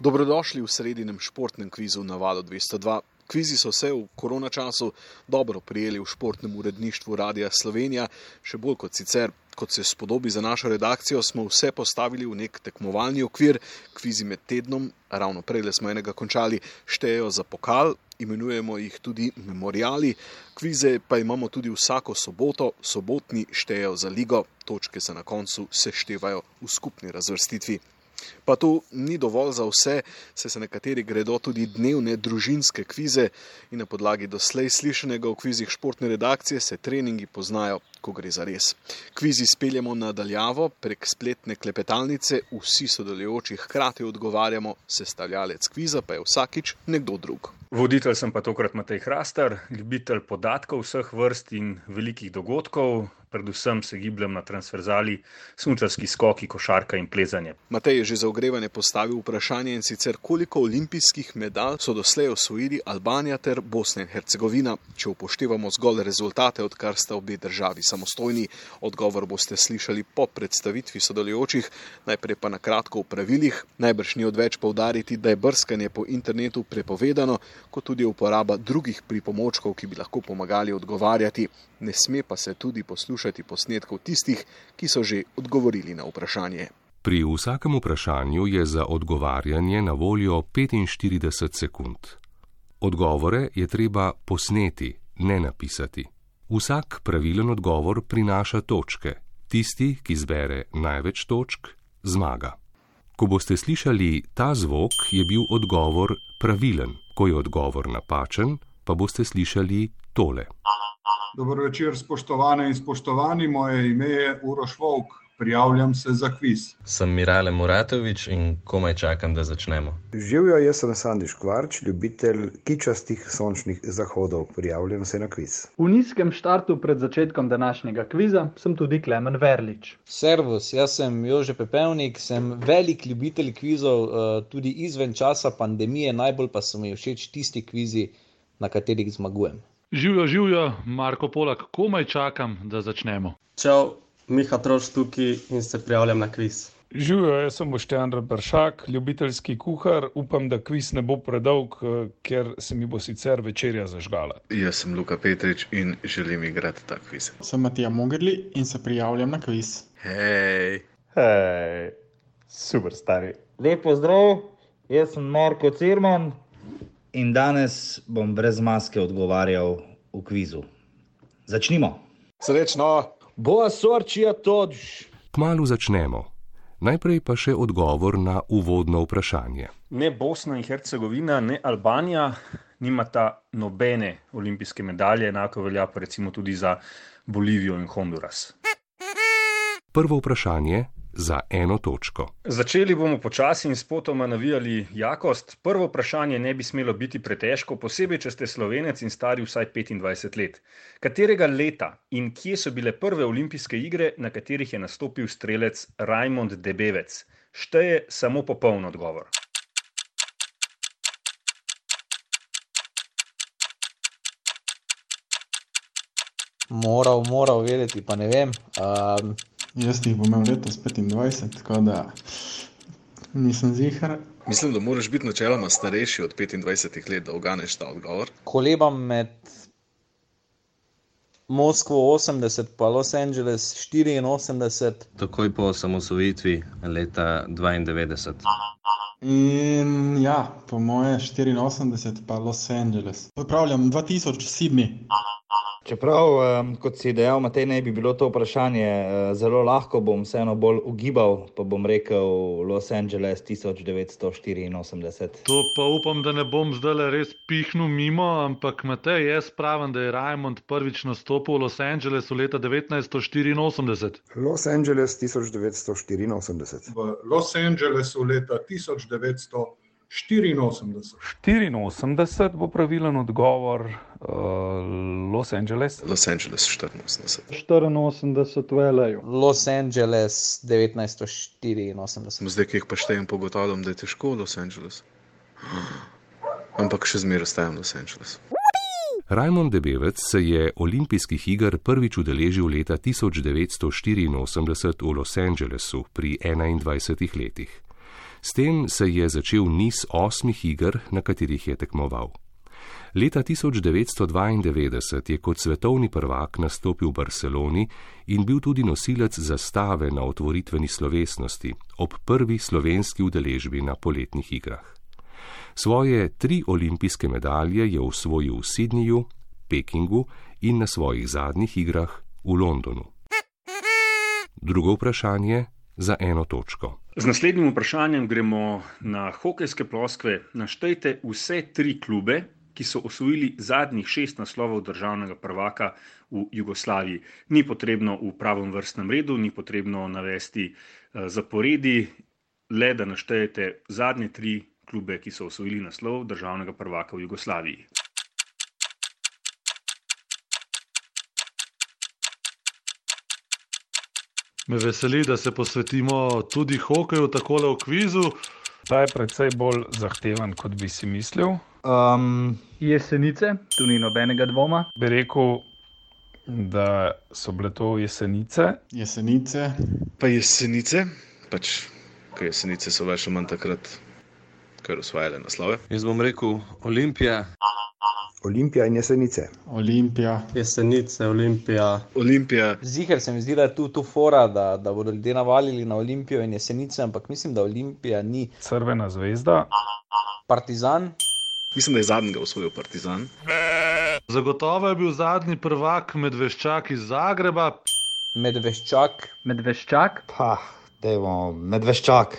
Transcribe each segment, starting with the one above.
Dobrodošli v sredinem športnem kvizu na valu 202. Kvizi so se v korona času dobro prijeli v športnem uredništvu Radia Slovenija, še bolj kot sicer, kot se spodobi za našo redakcijo, smo vse postavili v nek tekmovalni okvir. Kvizi med tednom, ravno prej smo enega končali, štejejo za pokal, imenujemo jih tudi memoriali. Kvize pa imamo tudi vsako soboto, sobotni štejejo za ligo, točke se na koncu seštevajo v skupni razvrstitvi. Pa to ni dovolj za vse, se se nekateri gredo tudi dnevne družinske kvize in na podlagi doslej slišanega v kvizih športne redakcije se treningi poznajo, ko gre za res. Kvizi speljamo nadaljavo prek spletne klepetalnice, vsi sodelujoči hkrati odgovarjamo, sestavljalec kviza pa je vsakič nekdo drug. Voditelj sem pa tokrat Matej Hrastar, ljubitelj podatkov vseh vrst in velikih dogodkov, predvsem se gibljem na transverzali, smučarski skoki, košarka in plezanje. Matej je že za ogrevanje postavil vprašanje in sicer koliko olimpijskih medalj so doslej osvojili Albanija ter Bosna in Hercegovina, če upoštevamo zgolj rezultate, odkar sta obe državi samostojni. Odgovor boste slišali po predstavitvi sodelujočih, najprej pa na kratko v pravilih. Najbrž ni odveč povdariti, da je brskanje po internetu prepovedano, kot tudi uporaba drugih pripomočkov, ki bi lahko pomagali odgovarjati. Ne sme pa se tudi poslušati posnetkov tistih, ki so že odgovorili na vprašanje. Pri vsakem vprašanju je za odgovarjanje na voljo 45 sekund. Odgovore je treba posneti, ne napisati. Vsak pravilen odgovor prinaša točke. Tisti, ki zbere največ točk, zmaga. Ko boste slišali ta zvok, je bil odgovor pravilen, ko je odgovor napačen, pa boste slišali tole. Dobro večer, spoštovane in spoštovani. Moje ime je Uroš Vovk, prijavljam se za kviz. Sem Mirale Muratovič in komaj čakam, da začnemo. Živijo, jaz sem Sandiš Kvarč, ljubitelj kičastih sončnih zahodov. Prijavljam se na kviz. V nizkem štartu pred začetkom današnjega kviza sem tudi Klemen Verlič. Servus, jaz sem Jože Pepevnik, sem velik ljubitelj kvizov, eh, tudi izven časa pandemije, najbolj pa so mi všeč tisti kvizi, na katerih zmagujem. Živijo, živijo, Marko Polak, komaj čakam, da začnemo. Čau, Miha Troš tukaj in se prijavljam na kviz. Živijo, jaz sem Boštjan Bršak, ljubiteljski kuhar. Upam, da kviz ne bo predolg, ker se mi bo sicer večerja zažgala. Jaz sem Luka Petrič in želim igrati ta kviz. Sem Matija Mogerli in se prijavljam na kviz. Hej, hej, super stari. Lepo zdrav, jaz sem Marko Cirman. In danes bom brez maske odgovarjal v kvizu. Začnimo. Srečno, boa sorčija toč. Kmalu začnemo. Najprej pa še odgovor na uvodno vprašanje. Ne Bosna in Hercegovina, ne Albanija nimata nobene olimpijske medalje, enako velja pa recimo tudi za Bolivijo in Honduras. Prvo vprašanje za eno točko. Začeli bomo počasi in spotoma navijali jakost. Prvo vprašanje ne bi smelo biti pretežko, posebej, če ste slovenec in stari vsaj 25 let. Katerega leta in kje so bile prve olimpijske igre, na katerih je nastopil strelec Raimond Debevec? Šteje samo popoln odgovor. Moral, moral vedeti, pa ne vem. Um, Jaz jih bom imel letos 25, tako da nisem zihar. Mislim, da moraš biti načeloma starejši od 25 let, da oganeš ta odgovor. Kolebam med Moskvo 80 pa Los Angeles 84. Takoj po osamosvojitvi leta 92. In ja, po moje 84 pa Los Angeles. Popravljam 2000 Sydney. Čeprav, kot si dejal, Matej, ne bi bilo to vprašanje eh, zelo lahko, bom vseeno bolj ugibal, pa bom rekel Los Angeles 1984. To pa upam, da ne bom zdaj res pihnil mimo, ampak Matej, jaz pravim, da je Raymond prvič nastopil v Los Angelesu leta 1984. Los Angeles 1984. V Los Angelesu leta 1984. 84. 84 bo pravilen odgovor, uh, Los Angeles. Los Angeles 84. 84 v L.A. Los Angeles 1984. Zdaj, ki jih pa štejem, pogotavljam, da je težko Los Angeles. Ampak še zmeraj ostajam Los Angeles. Raimond Debevec se je olimpijskih iger prvič udeležil leta 1984 v Los Angelesu pri 21 letih. S tem se je začel niz osmih iger, na katerih je tekmoval. Leta 1992 je kot svetovni prvak nastopil v Barceloni in bil tudi nosilec zastave na otvoritveni slovesnosti ob prvi slovenski udeležbi na poletnih igrah. Svoje tri olimpijske medalje je osvojil v Sydneyju, Pekingu in na svojih zadnjih igrah v Londonu. Drugo vprašanje za eno točko. Z naslednjim vprašanjem gremo na hokejske ploskve. Naštejte vse tri klube, ki so osvojili zadnjih šest naslovov državnega prvaka v Jugoslaviji. Ni potrebno v pravem vrstnem redu, ni potrebno navesti uh, zaporedi, le da naštejete zadnje tri klube, ki so osvojili naslov državnega prvaka v Jugoslaviji. Me veseli, da se posvetimo tudi hokeju, tako le v kvizu. Ta je precej bolj zahteven, kot bi si mislil. Um, jesenice, tu ni nobenega dvoma. Bi rekel, da so bile to jesenice. Jesenice. Pa jesenice, pač, ker jesenice so več ali manj takrat, ker usvajale naslove. Jaz bom rekel Olimpija. Olimpija in jesenice. Olimpija. Jesenice, Olimpija. Olimpija. Ziger se mi zdi, da je tu, tu fora, da, da bodo ljudje navalili na Olimpijo in jesenice, ampak mislim, da Olimpija ni. Crvena zvezda. Partizan. Mislim, da je zadnjega osvojil Partizan. Zagotovo je bil zadnji prvak Medveščak iz Zagreba. Medveščak. Medveščak. Pa, dajmo, Medveščak.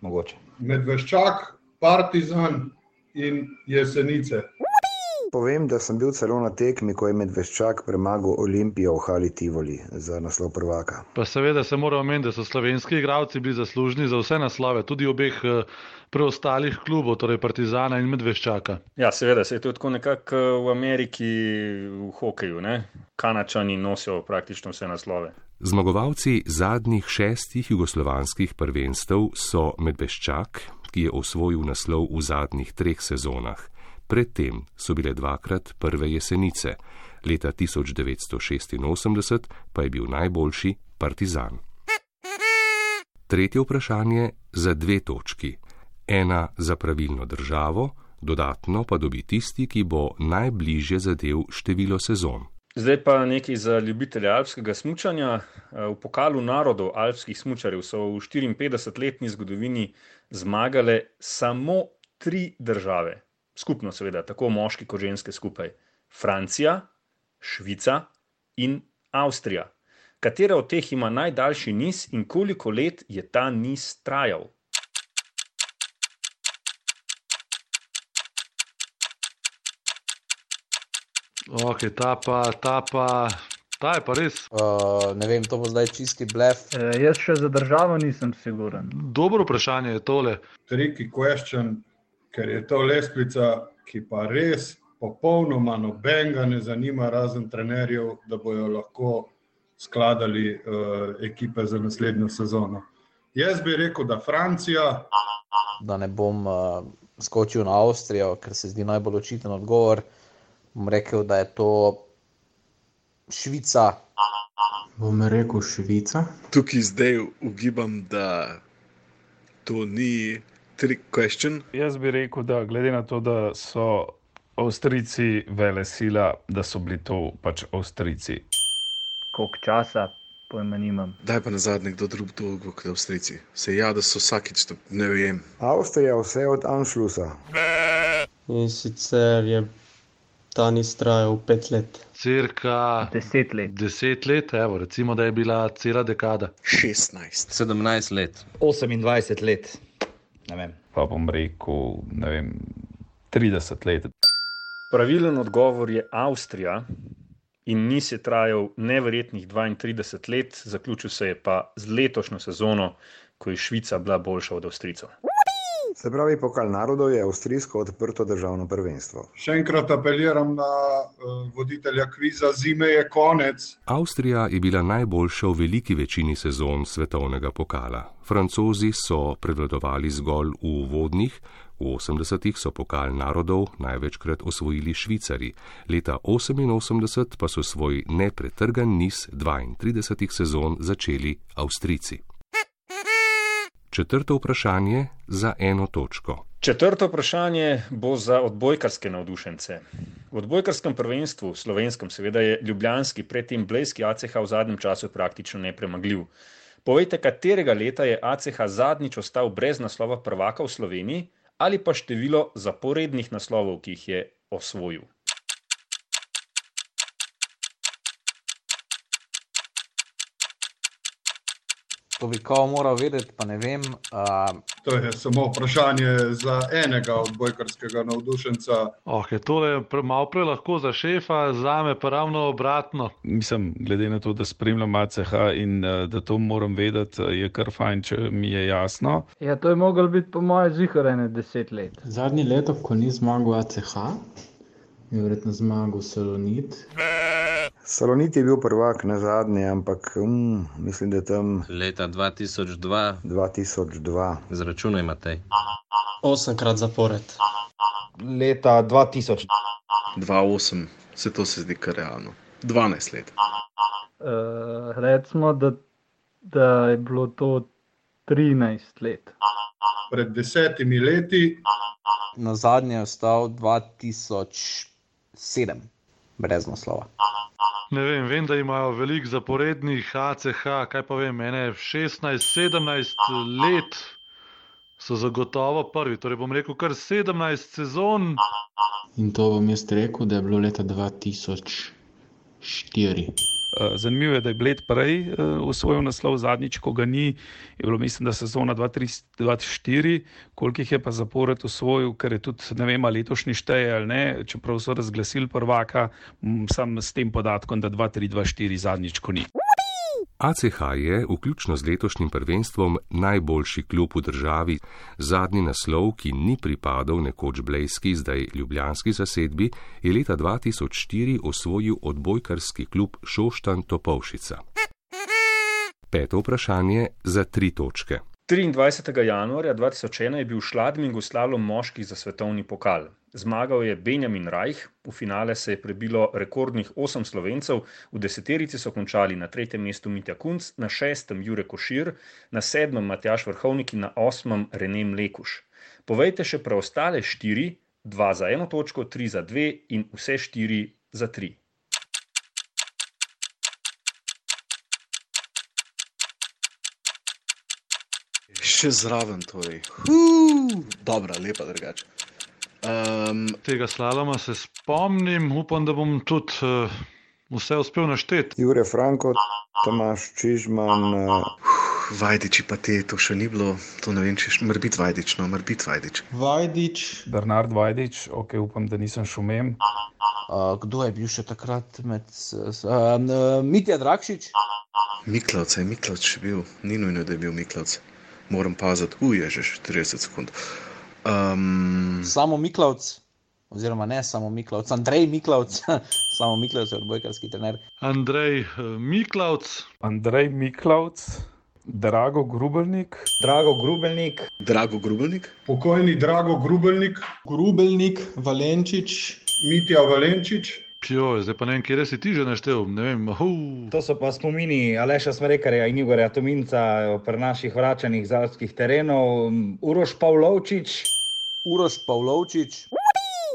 Mogoče. Medveščak, Partizan in Jesenice. Povem, da sem bil celo na tekmi, ko je Medveščak premagal Olimpijo v Hali Tivoli za naslov prvaka. Pa seveda se mora omeniti, da so slovenski igralci bili zaslužni za vse naslove, tudi obeh eh, preostalih klubov, torej Partizana in Medveščaka. Ja, seveda se je to tako nekako eh, v Ameriki v hokeju, ne? Kanačani nosijo praktično vse naslove. Zmagovalci zadnjih šestih jugoslovanskih prvenstev so Medveščak, ki je osvojil naslov v zadnjih treh sezonah. Predtem so bile dvakrat prve jesenice, leta 1986 pa je bil najboljši Partizan. Tretje vprašanje za dve točki. Ena za pravilno državo, dodatno pa dobi tisti, ki bo najbližje zadev število sezon. Zdaj pa nekaj za ljubitelje alpskega smučanja. V pokalu narodov alpskih smučarjev so v 54-letni zgodovini zmagale samo tri države. Skupno, seveda, tako moški kot ženske skupaj: Francija, Švica in Avstrija. Katera od teh ima najdaljši niz in koliko let je ta niz trajal? Ok, ta pa, ta pa, ta je pa res. Uh, ne vem, to bo zdaj čisti blef. E, jaz še za državo nisem siguren. Dobro vprašanje je tole. Tricky question, ker je to lestvica, ki pa res popolnoma nobenega ne zanima, razen trenerjev, da bojo lahko skladali uh, ekipe za naslednjo sezono. Jaz bi rekel, da Francija. Da ne bom uh, skočil na Avstrijo, ker se zdi najbolj očiten odgovor. Bom rekel, da je to Švica. Bom rekel Švica. Tukaj zdaj ugibam, da to ni trick question. Jaz bi rekel, da glede na to, da so Avstrijci vele sila, da so bili to pač Avstrijci. Koliko časa, pojma nimam. Daj pa na zadnje, kdo drug dolgo kot Avstrijci. Se ja, da so vsakič, to ne vem. Avstrija vse od Anšlusa. In sicer je ta niz trajal pet let. Cirka Deset let. deset let, evo, recimo, da je bila cela dekada. 16. 17 let. 28 let. Pa bom rekel, ne vem, 30 let. Pravilen odgovor je Avstrija in niz je trajal neverjetnih 32 let, zaključil se je pa z letošnjo sezono, ko je Švica bila boljša od Avstrijcev. Se pravi, pokal narodov je avstrijsko odprto državno prvenstvo. Še enkrat apeliram na uh, voditelja kviza, zime je konec. Avstrija je bila najboljša v veliki večini sezon svetovnega pokala. Francozi so prevladovali zgolj v uvodnih, v 80-ih so pokal narodov največkrat osvojili Švicari, leta 88 pa so svoj nepretrgan niz 32 sezon začeli Avstrijci. Četrto vprašanje za eno točko. Četrto vprašanje bo za odbojkarske navdušence. V odbojkarskem prvenstvu, slovenskem, seveda je ljubljanski, predtem blejski ACH v zadnjem času praktično nepremagljiv. Povejte, katerega leta je ACH zadnjič ostal brez naslova prvaka v Sloveniji ali pa število zaporednih naslovov, ki jih je osvojil. To bi kao moral vedeti, pa ne vem. Uh, To je samo vprašanje za enega odbojkarskega navdušenca. Oh, je tole pre, malo pre lahko za šefa, za me pa ravno obratno. Mislim, glede na to, da spremljam ACH in uh, da to moram vedeti, je kar fajn, če mi je jasno. Ja, to je moglo biti po mojem zihar ene deset let. Zadnji leto, ko ni zmagal ACH, je verjetno zmagal Salonit. Salonit je bil prvak na zadnje, ampak um, mislim, da tam Leta 2002, 2002. zračunaj Matej. Osemkrat zapored. Leta 2000. 2-8, se to se zdi kar realno. 12 let. Uh, recimo, da, da je bilo to 13 let. Pred desetimi leti, na zadnje je ostal 2007, brez naslova. Ne vem, vem, da imajo veliko zaporednih ACH, kaj pa vem, mene 16-17 let so zagotovo prvi. Torej bom rekel kar 17 sezon. In to bom jaz rekel, da je bilo leta 2004. Uh, Zanimivo je, da je Bled prej uh, usvojil naslov, zadnjič, ko ga ni, je bilo mislim, da sezona 2004, koliko jih je pa zapored usvojil, ker je tudi ne vem, letošnji šteje ali ne, čeprav so razglasili prvaka, sam s tem podatkom, da 2-3-2-4 zadnjič, ko ni. ACH je, vključno z letošnjim prvenstvom, najboljši klub v državi. Zadnji naslov, ki ni pripadal nekoč blejski, zdaj ljubljanski zasedbi, je leta 2004 osvojil odbojkarski klub Šoštan Topovšica. Peto vprašanje za tri točke. 23. januarja 2001 je bil v Šladmingu slalom moških za svetovni pokal. Zmagal je Benjamin Rajh, v finale se je prebilo rekordnih osem slovencev, v deseterici so končali na tretjem mestu Mitja Kunc, na šestem Jure Košir, na sedmem Matjaš Vrhovnik in na osmem René Mlekuš. Povejte še preostale štiri, dva za eno točko, tri za dve in vse štiri za tri. Še zraven, torej. Huu, dobra, lepa drugače. Um, Tega slaloma se spomnim, upam, da bom tudi uh, vse uspel našteti. Jure Franko, Tomaš Čižman, uh, Vajdiči pa te, to še ni bilo, to ne vem, če še mora biti Vajdič, no, mora biti Vajdič. Vajdič, Bernard Vajdič, ok, upam, da nisem šumem. Uh, kdo je bil še takrat med. Uh, uh, Mitja Drakšič, Miklavc je Miklavc še bil, ni nujno, da je bil Miklavc. Moram paziti, uj, je že 30 sekund. Um, samo Miklavc, oziroma ne samo Miklavc, Andrej Miklavc, samo Miklavc je odbojkarski trener. Andrej uh, Miklavc, Andrej Miklavc, Drago Grubelnik, Drago Grubelnik, Drago Grubelnik, pokojni Drago Grubelnik, Grubelnik, Valenčič, Mitja Valenčič, Pjo, zdaj pa ne vem, kje si ti že naštel. Ne vem. To so pa spomini Aleša Smrekarja in Igorja Tominca pri naših vračanjih z alpskih terenov, Uroš Pavlovčič. Uroš Pavlovčič.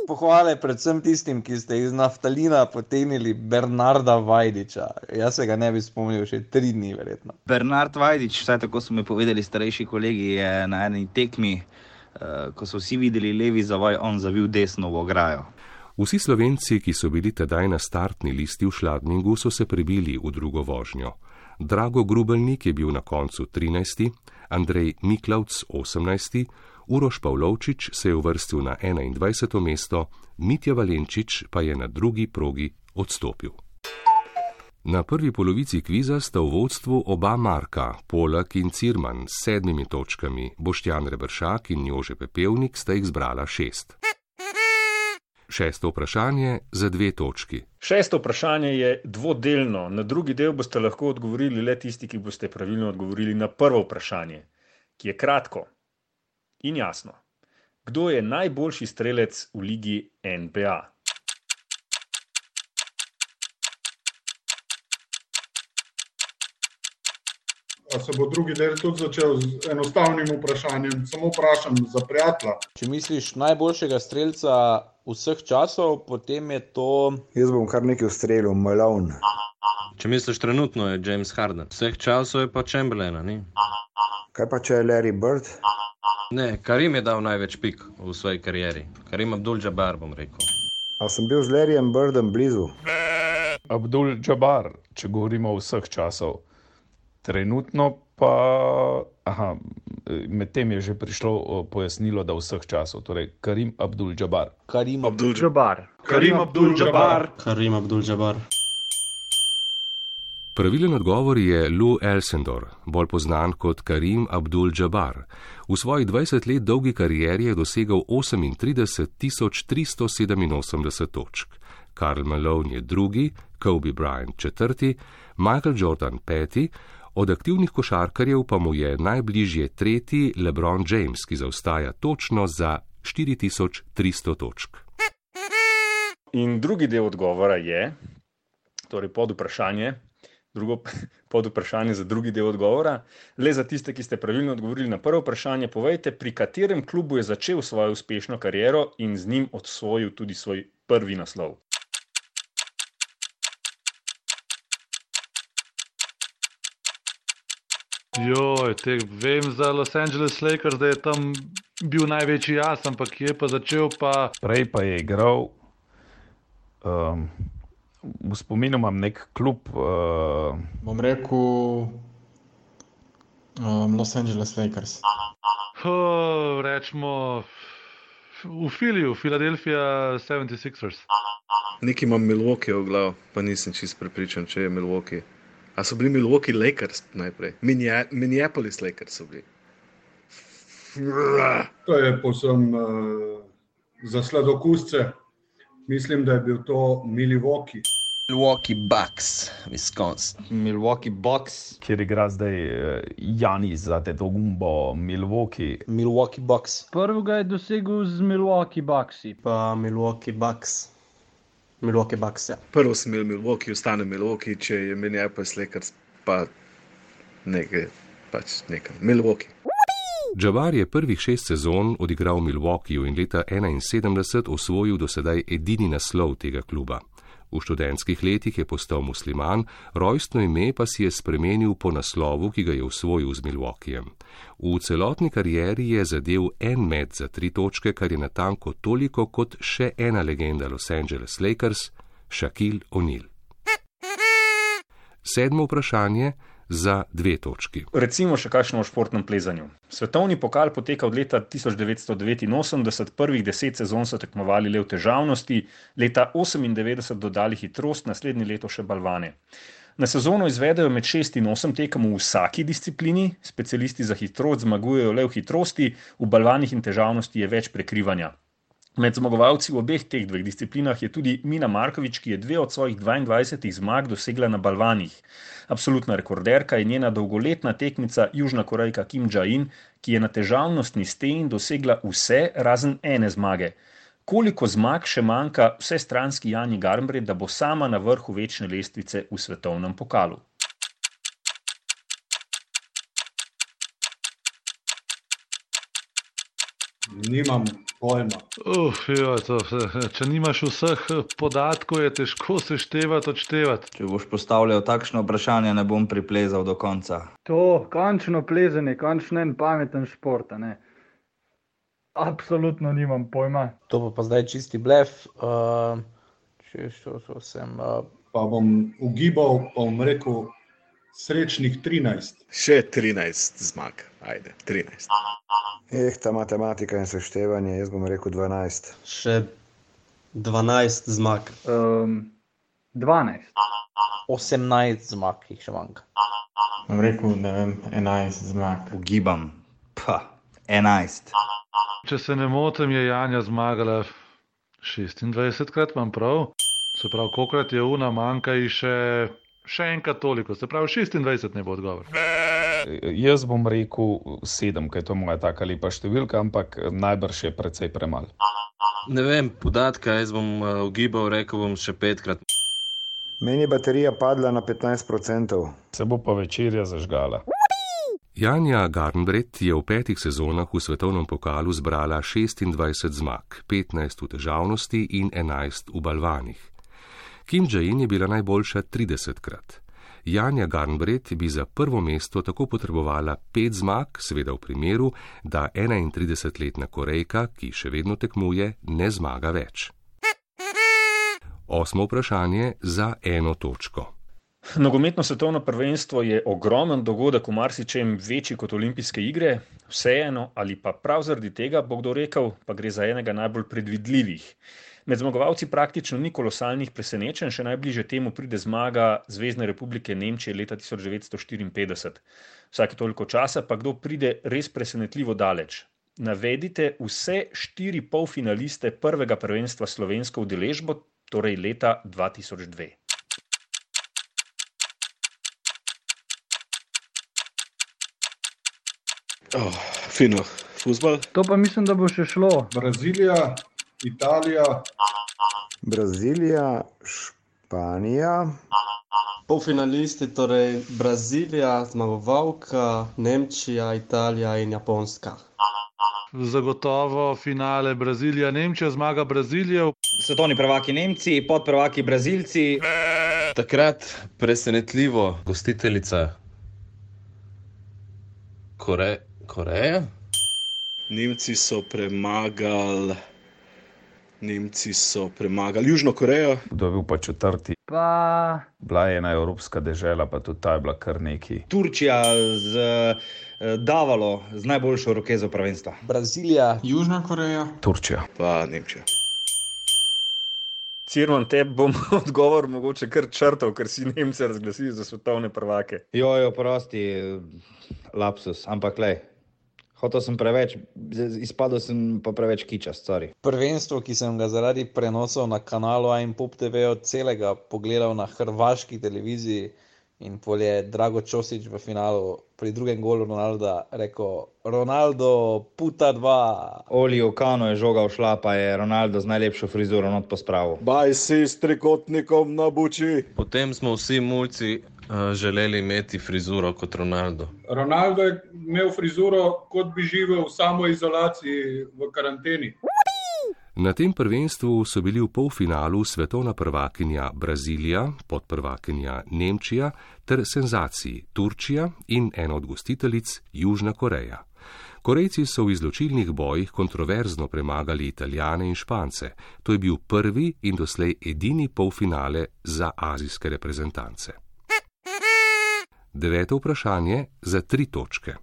Pohvale predvsem tistim, ki ste iz naftalina potegnili Bernarda Vajdiča. Jaz se ga ne bi spomnil še tri dni, verjetno. Bernard Vajdič, vsaj tako so mi povedali starejši kolegi, je na eni tekmi, uh, ko so vsi videli levi zavaj, on zavil desno v ograjo. Vsi slovenci, ki so bili tedaj na startni listi v Šladningu, so se prebili v drugo vožnjo. Drago Grubelnik je bil na koncu 13., Andrej Miklavc 18., Uroš Pavlovčič se je uvrstil na 21. mesto, Mitja Valenčič pa je na drugi progi odstopil. Na prvi polovici kviza sta v vodstvu oba Marka, Polak in Cirman s sedmimi točkami, Boštjan Rebršak in Jože Pepevnik sta jih zbrala šest. Šesto vprašanje za dve točki. Šesto vprašanje je dvodelno. Na drugi del boste lahko odgovorili le tisti, ki boste pravilno odgovorili na prvo vprašanje, ki je kratko in jasno. Kdo je najboljši strelec v ligi NBA? Se bo drugi del tudi začel z enostavnim vprašanjem, samo vprašam za prijatelja. Če misliš najboljšega streljca vseh časov, potem je to. Jaz bom kar nekaj ustrelil, Malone. Če misliš trenutno, je James Harden. Vseh časov je pa Chamberlain, ni? Kaj pa če je Larry Bird? Ne, Karim je dal največ pik v svoji karieri. Karim Abdul-Jabbar, bom rekel. A sem bil z Larryjem Birdom blizu? Abdul Jabbar, če govorimo o vseh časov. Trenutno pa, aha, medtem je že prišlo pojasnilo, da vseh časov, torej Karim Abdul Jabbar. Karim Abdul Jabbar. Karim Abdul-Jabbar. Karim Abdul-Jabbar. Pravilen odgovor je Lou Elsendor, bolj znan kot Karim Abdul-Jabbar. V svoji 20 let dolgi karieri je dosegal 38.387 točk. Karl Malone je drugi, Kobe Bryant četrti, Michael Jordan peti, od aktivnih košarkarjev pa mu je najbližje tretji LeBron James, ki zaostaja točno za 4300 točk. In drugi del odgovora je, torej pod vprašanje, drugo pod vprašanje za drugi del odgovora. Le za tiste, ki ste pravilno odgovorili na prvo vprašanje, povejte, pri katerem klubu je začel svojo uspešno kariero in z njim odsvojil tudi svoj prvi naslov. Joj, te, vem za Los Angeles Lakers, da je tam bil največji jaz, ampak je pa začel pa. Prej pa je igral, um, v spominu imam nek klub. Uh, Bom rekel um, Los Angeles Lakers. Oh, rečemo v Filiju, Philadelphia 76ers. Nekaj imam Milwaukee v glavu, pa nisem čist prepričan, če je Milwaukee. A so bili Milwaukee Lakers najprej? Minne- Minneapolis Lakers so bili. To je posem uh, za sladokusce. Mislim, da je bil to Milwaukee. Milwaukee Bucks, Wisconsin. Milwaukee Bucks. kjer igra zdaj eh, Janis za Tetogumbo, Milwaukee. Milwaukee Bucks. Prvega je dosegel z Milwaukee Bucksi. Pa Milwaukee Bucks. Milwaukee Bucks, ja. Prvo sem imel Milwaukee, ostane Milwaukee, če je Minneapolis Lakers, pa nekaj, pač nekaj. Milwaukee. Jabbar je prvih šest sezon odigral v Milwaukeeju in leta 1971 osvojil dosedaj edini naslov tega kluba. V študentskih letih je postal musliman, rojstno ime pa si je spremenil po naslovu, ki ga je osvojil z Milwaukeejem. V celotni karieri je zadev en met za tri točke, kar je natanko toliko kot še ena legenda Los Angeles Lakers, Shaquille O'Neal. Sedmo vprašanje za dve točki. Recimo še kakšno o športnem plezanju. Svetovni pokal poteka od leta 1989, prvih deset sezon so tekmovali le v težavnosti, leta 1998 dodali hitrost, naslednje leto še balvane. Na sezono izvedejo med 6 in 8 tekem v vsaki disciplini, specialisti za hitrost zmagujejo le v hitrosti, v balvanih in težavnosti je več prekrivanja. Med zmagovalci v obeh teh dveh disciplinah je tudi Mina Markovič, ki je dve od svojih 22 zmag dosegla na balvanih. Absolutna rekorderka je njena dolgoletna tekmica Južna Korejka Kim Jong-un, ki je na težavnostni steni dosegla vse razen ene zmage. Koliko zmag še manjka vsestranski Jani Garmbred, da bo sama na vrhu večne lestvice v svetovnem pokalu? Nimam pojma. Uf, jo, to, če nimaš vseh podatkov, je težko seštevati, odštevati. Če boš postavljal takšno vprašanje, ne bom priplezal do konca. To končno plezanje, končno en pameten šport. a ne. Absolutno nimam pojma. To bo pa zdaj čisti blef. Uh, če šo, šo sem. Uh, Pa bom ugibal, pa bom rekel srečnih 13. Še 13 zmag, ajde, 13. Eh, ta matematika in seštevanje, jaz bom rekel 12. Še 12 zmag. Um, 12. 18 zmag jih še manjka. Bom rekel, ne vem, 11 zmag. Ugibam. Pa, 11. Če se ne motim, je Janja zmagala 26 krat, imam prav. Se pravi, kolikrat je una, manjka ji še, še enkrat toliko. Se pravi, 26 ne bo odgovor. Jaz bom rekel sedem, ker je to moja taka lepa številka, ampak najbrž je precej premalo. Ne vem, podatka, jaz bom uh, ugibal, rekel bom še petkrat. Meni je baterija padla na 15%. Se bo pa večerja zažgala. Janja Garnbret je v petih sezonah v svetovnem pokalu zbrala 26 zmag, 15 v težavnosti in 11 v balvanih. Kim Jae-in je bila najboljša 30 krat. Janja Garnbret bi za prvo mesto tako potrebovala pet zmag, seveda v primeru, da 31-letna Korejka, ki še vedno tekmuje, ne zmaga več. Osmo vprašanje za eno točko. Nogometno svetovno prvenstvo je ogromen dogodek, v marsičem večji kot olimpijske igre, vseeno ali pa prav zaradi tega bo kdo rekel, pa gre za enega najbolj predvidljivih. Med zmagovalci praktično ni kolosalnih presenečenj, še najbliže temu pride zmaga Zvezdne republike Nemčije leta 1954. Vsake toliko časa pa kdo pride res presenetljivo daleč. Navedite vse štiri polfinaliste prvega prvenstva slovensko udeležbo, torej leta 2002. Oh, fino, futbol. To pa mislim, da bo še šlo. Brazilija, Italija. Brazilija, Španija. Polfinalisti, torej Brazilija, zmagovalka, Nemčija, Italija in Japonska. Zagotovo finale Brazilija, Nemčija, zmaga Brazilije. Svetovni prvaki Nemci, podprvaki Brazilci. Takrat presenetljivo gostiteljica Kore Koreja. Nemci so premagali. Nemci so premagali Južno Korejo. Kdo je bil pa četrti? Pa Bila je ena evropska dežela, pa tudi ta je bila kar neki. Turčija z eh, Davalo, z najboljšo rokezo prvenstva. Brazilija, Južna Koreja. Turčija. Pa Nemčija. Cirman, te bom odgovor mogoče kar črtal, ker si Nemce razglasili za svetovne prvake. Jojo, prosti, lapsus, ampak le. Hotel sem preveč, izpadel sem pa preveč kičast, sorry. prvenstvo, ki sem ga zaradi prenosov na kanalu A in Pop TV od celega pogledal na hrvaški televiziji in pol je Drago Čosič v finalu pri drugem golu Ronalda rekel: Ronaldo, puta dva. Oli Okano je žoga všla, pa je Ronaldo z najlepšo frizuro not pospravil. Baj si s trikotnikom na buči. Potem smo vsi mulci želeli imeti frizuro kot Ronaldo. Ronaldo je imel frizuro, kot bi živel v samoizolaciji v karanteni. Na tem prvenstvu so bili v polfinalu svetovna prvakinja Brazilija, podprvakinja Nemčija ter senzaciji Turčija in ena od gostiteljic Južna Koreja. Korejci so v izločilnih bojih kontroverzno premagali Italijane in Špance. To je bil prvi in doslej edini polfinale za azijske reprezentance. Deveto vprašanje za tri točke.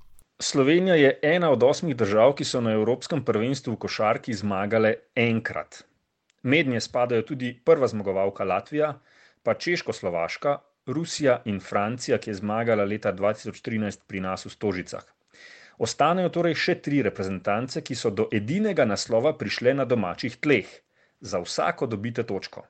Slovenija je ena od osmih držav, ki so na Evropskem prvenstvu v košarki zmagale enkrat. Mednje spadajo tudi prva zmagovalka Latvija, pa Češko-Slovaška, Rusija in Francija, ki je zmagala leta 2013 pri nas v Stožicah. Ostanejo torej še tri reprezentance, ki so do edinega naslova prišle na domačih tleh. Za vsako dobite točko.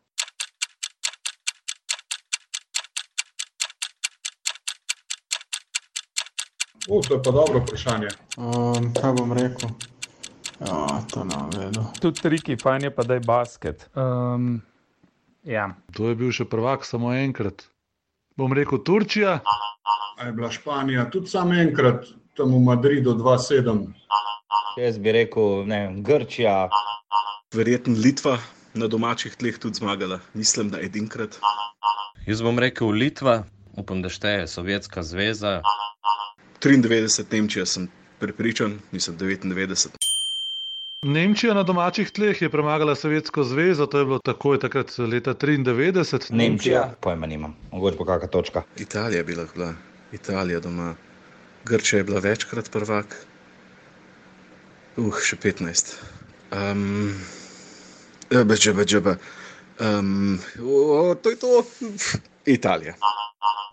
O, to je pa dobro vprašanje. Um, kaj bom rekel? Ja, to ne vedo. Tudi triki, fajn je pa da je basket. Um, ja. To je bil še prvak samo enkrat. Bom rekel Turčija. A je bila Španija tudi samo enkrat, tam v Madridu 2-7. Jaz bi rekel, ne vem, Grčija. Verjetno Litva na domačih tleh tudi zmagala. Mislim, da edinkrat. Jaz bom rekel Litva, upam, da šteje Sovjetska zveza. 93 Nemčija sem prepričan, mislim 99. Nemčija na domačih tleh je premagala Sovjetsko zvezo, to je bilo takoj takrat leta 93. Nemčija, pojma nimam, mogoče pa kakšna točka. Italija bi lahko bila, Italija doma. Grčija je bila večkrat prvak. Uh, še 15. Um, Beče, beče, beče. Um, o, to je to. Italija.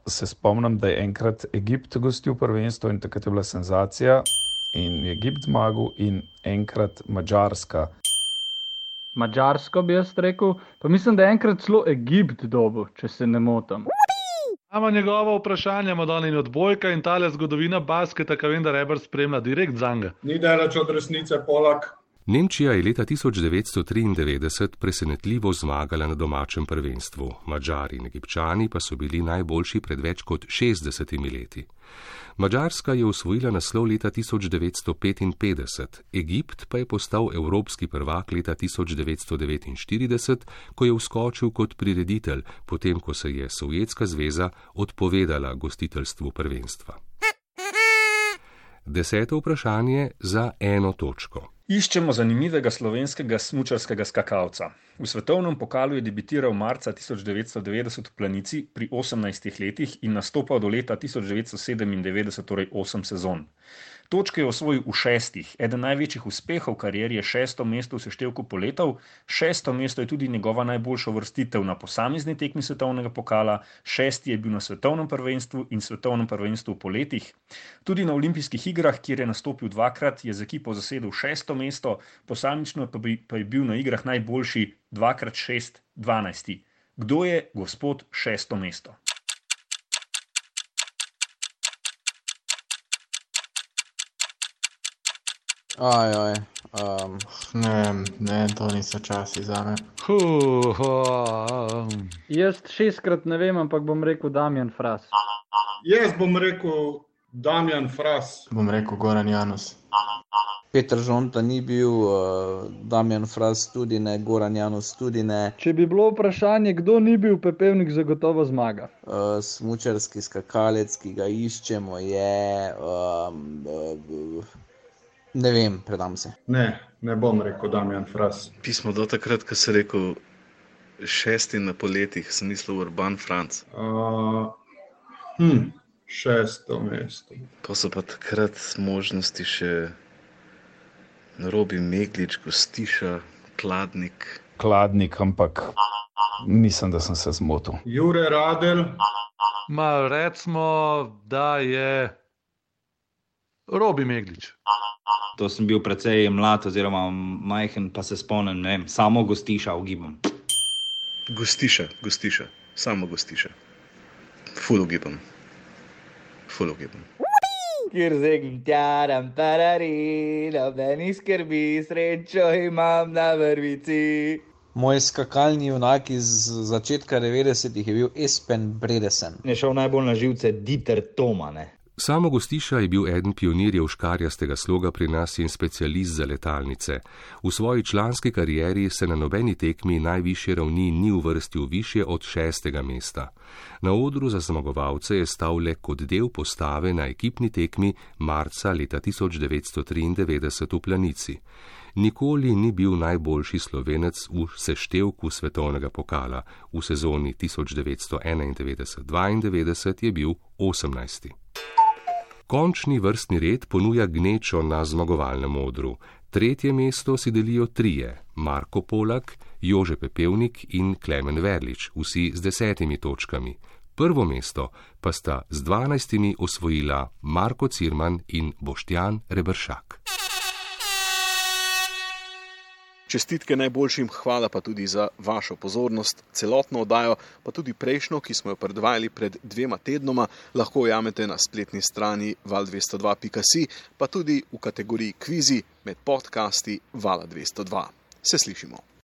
Se spomnim, da je enkrat Egipt gostil prvenstvo in takrat je bila senzacija. In je Egipt zmagal, in enkrat Mačarska. Mačarsko bi jaz rekel, pa mislim, da je enkrat celo Egipt dobil, če se ne motim. Imamo njegovo vprašanje, Madonna in odbojka in tale zgodovina basketa, ki vem, da Reber spremlja direkt za njega. Ni daleč od resnice, Polak. Nemčija je leta 1993 presenetljivo zmagala na domačem prvenstvu, Mačari in Egipčani pa so bili najboljši pred več kot 60 leti. Mačarska je osvojila naslov leta 1955, Egipt pa je postal evropski prvak leta 1949, ko je vskočil kot prireditelj, potem ko se je Sovjetska zveza odpovedala gostiteljstvu prvenstva. Deseto vprašanje za eno točko. Iščemo zanimivega slovenskega smučarskega skakalca. V svetovnem pokalu je debitiral marca 1990 v Planici pri 18 letih in nastopal do leta 1997, torej 8 sezon. Točke je osvojil v šestih, eden največjih uspehov karieri je šesto mesto v seštevku poletov, šesto mesto je tudi njegova najboljša vrstitev na posamezni tekmi svetovnega pokala, šesti je bil na svetovnem prvenstvu in svetovnem prvenstvu v poletih. Tudi na olimpijskih igrah, kjer je nastopil dvakrat, je z ekipo zasedel šesto mesto, posamično pa, bi, pa je bil na igrah najboljši dvakrat šest, dvanajsti. Kdo je gospod šesto mesto? Ajaj, um, ne ne, to niso časi za me. Huh, um. Jaz šestkrat ne vem, ampak bom rekel Damien Fras. Jaz bom rekel Damien Fras. Bom rekel Goran Janus. Petr Žonta ni bil, uh, Damien Fras tudi ne, Goran Janus tudi ne. Če bi bilo vprašanje, kdo ni bil pepelnik, zagotovo zmaga. Uh, smučarski skakalec, ki ga iščemo, je. Um, uh, ne vem, predam se. Ne, ne bom rekel Damien Fras. Pismo do takrat, ko si rekel šesti na poletih, sem mislil Urban Franc. Uh, hm, šesto mesto. Pa so pa takrat možnosti še Robi Meglič, Gostiša, Kladnik. Kladnik, ampak mislim, da sem se zmotil. Jure Radel. Ma recimo, da je Robi Meglič. To sem bil precej mlad, oziroma majhen, pa se spomnim, ne vem, samo gostiša ugibam. Gostiša, gostiša, samo gostiša. Full ugibam. Full ugibam. Kjer zegim tjaram, tarari, nobeni skrbi, srečo imam na vrvici. Moj skakalni junak iz začetka 90-ih je bil Espen Bredesen. Je šel najbolj na živce Dieter Tomane. Samo Gostiša je bil eden pionirjev škarjastega sloga pri nas in specialist za letalnice. V svoji članski karieri se na nobeni tekmi najvišje ravni ni uvrstil više od šestega mesta. Na odru za zmagovalce je stal le kot del postave na ekipni tekmi marca leta 1993 v Planici. Nikoli ni bil najboljši slovenec v seštevku svetovnega pokala, v sezoni 1991-92 je bil 18. Končni vrstni red ponuja gnečo na zmagovalnem odru. Tretje mesto si delijo trije: Marko Polak, Jože Pepevnik in Klemen Verlič, vsi z desetimi točkami. Prvo mesto pa sta z dvanajstimi osvojila Marko Cirman in Boštjan Rebršak. Čestitke najboljšim, hvala pa tudi za vašo pozornost. Celotno oddajo, pa tudi prejšnjo, ki smo jo predvajali pred dvema tednoma, lahko ujamete na spletni strani val202.si, pa tudi v kategoriji kvizi med podcasti Vala 202. Se slišimo.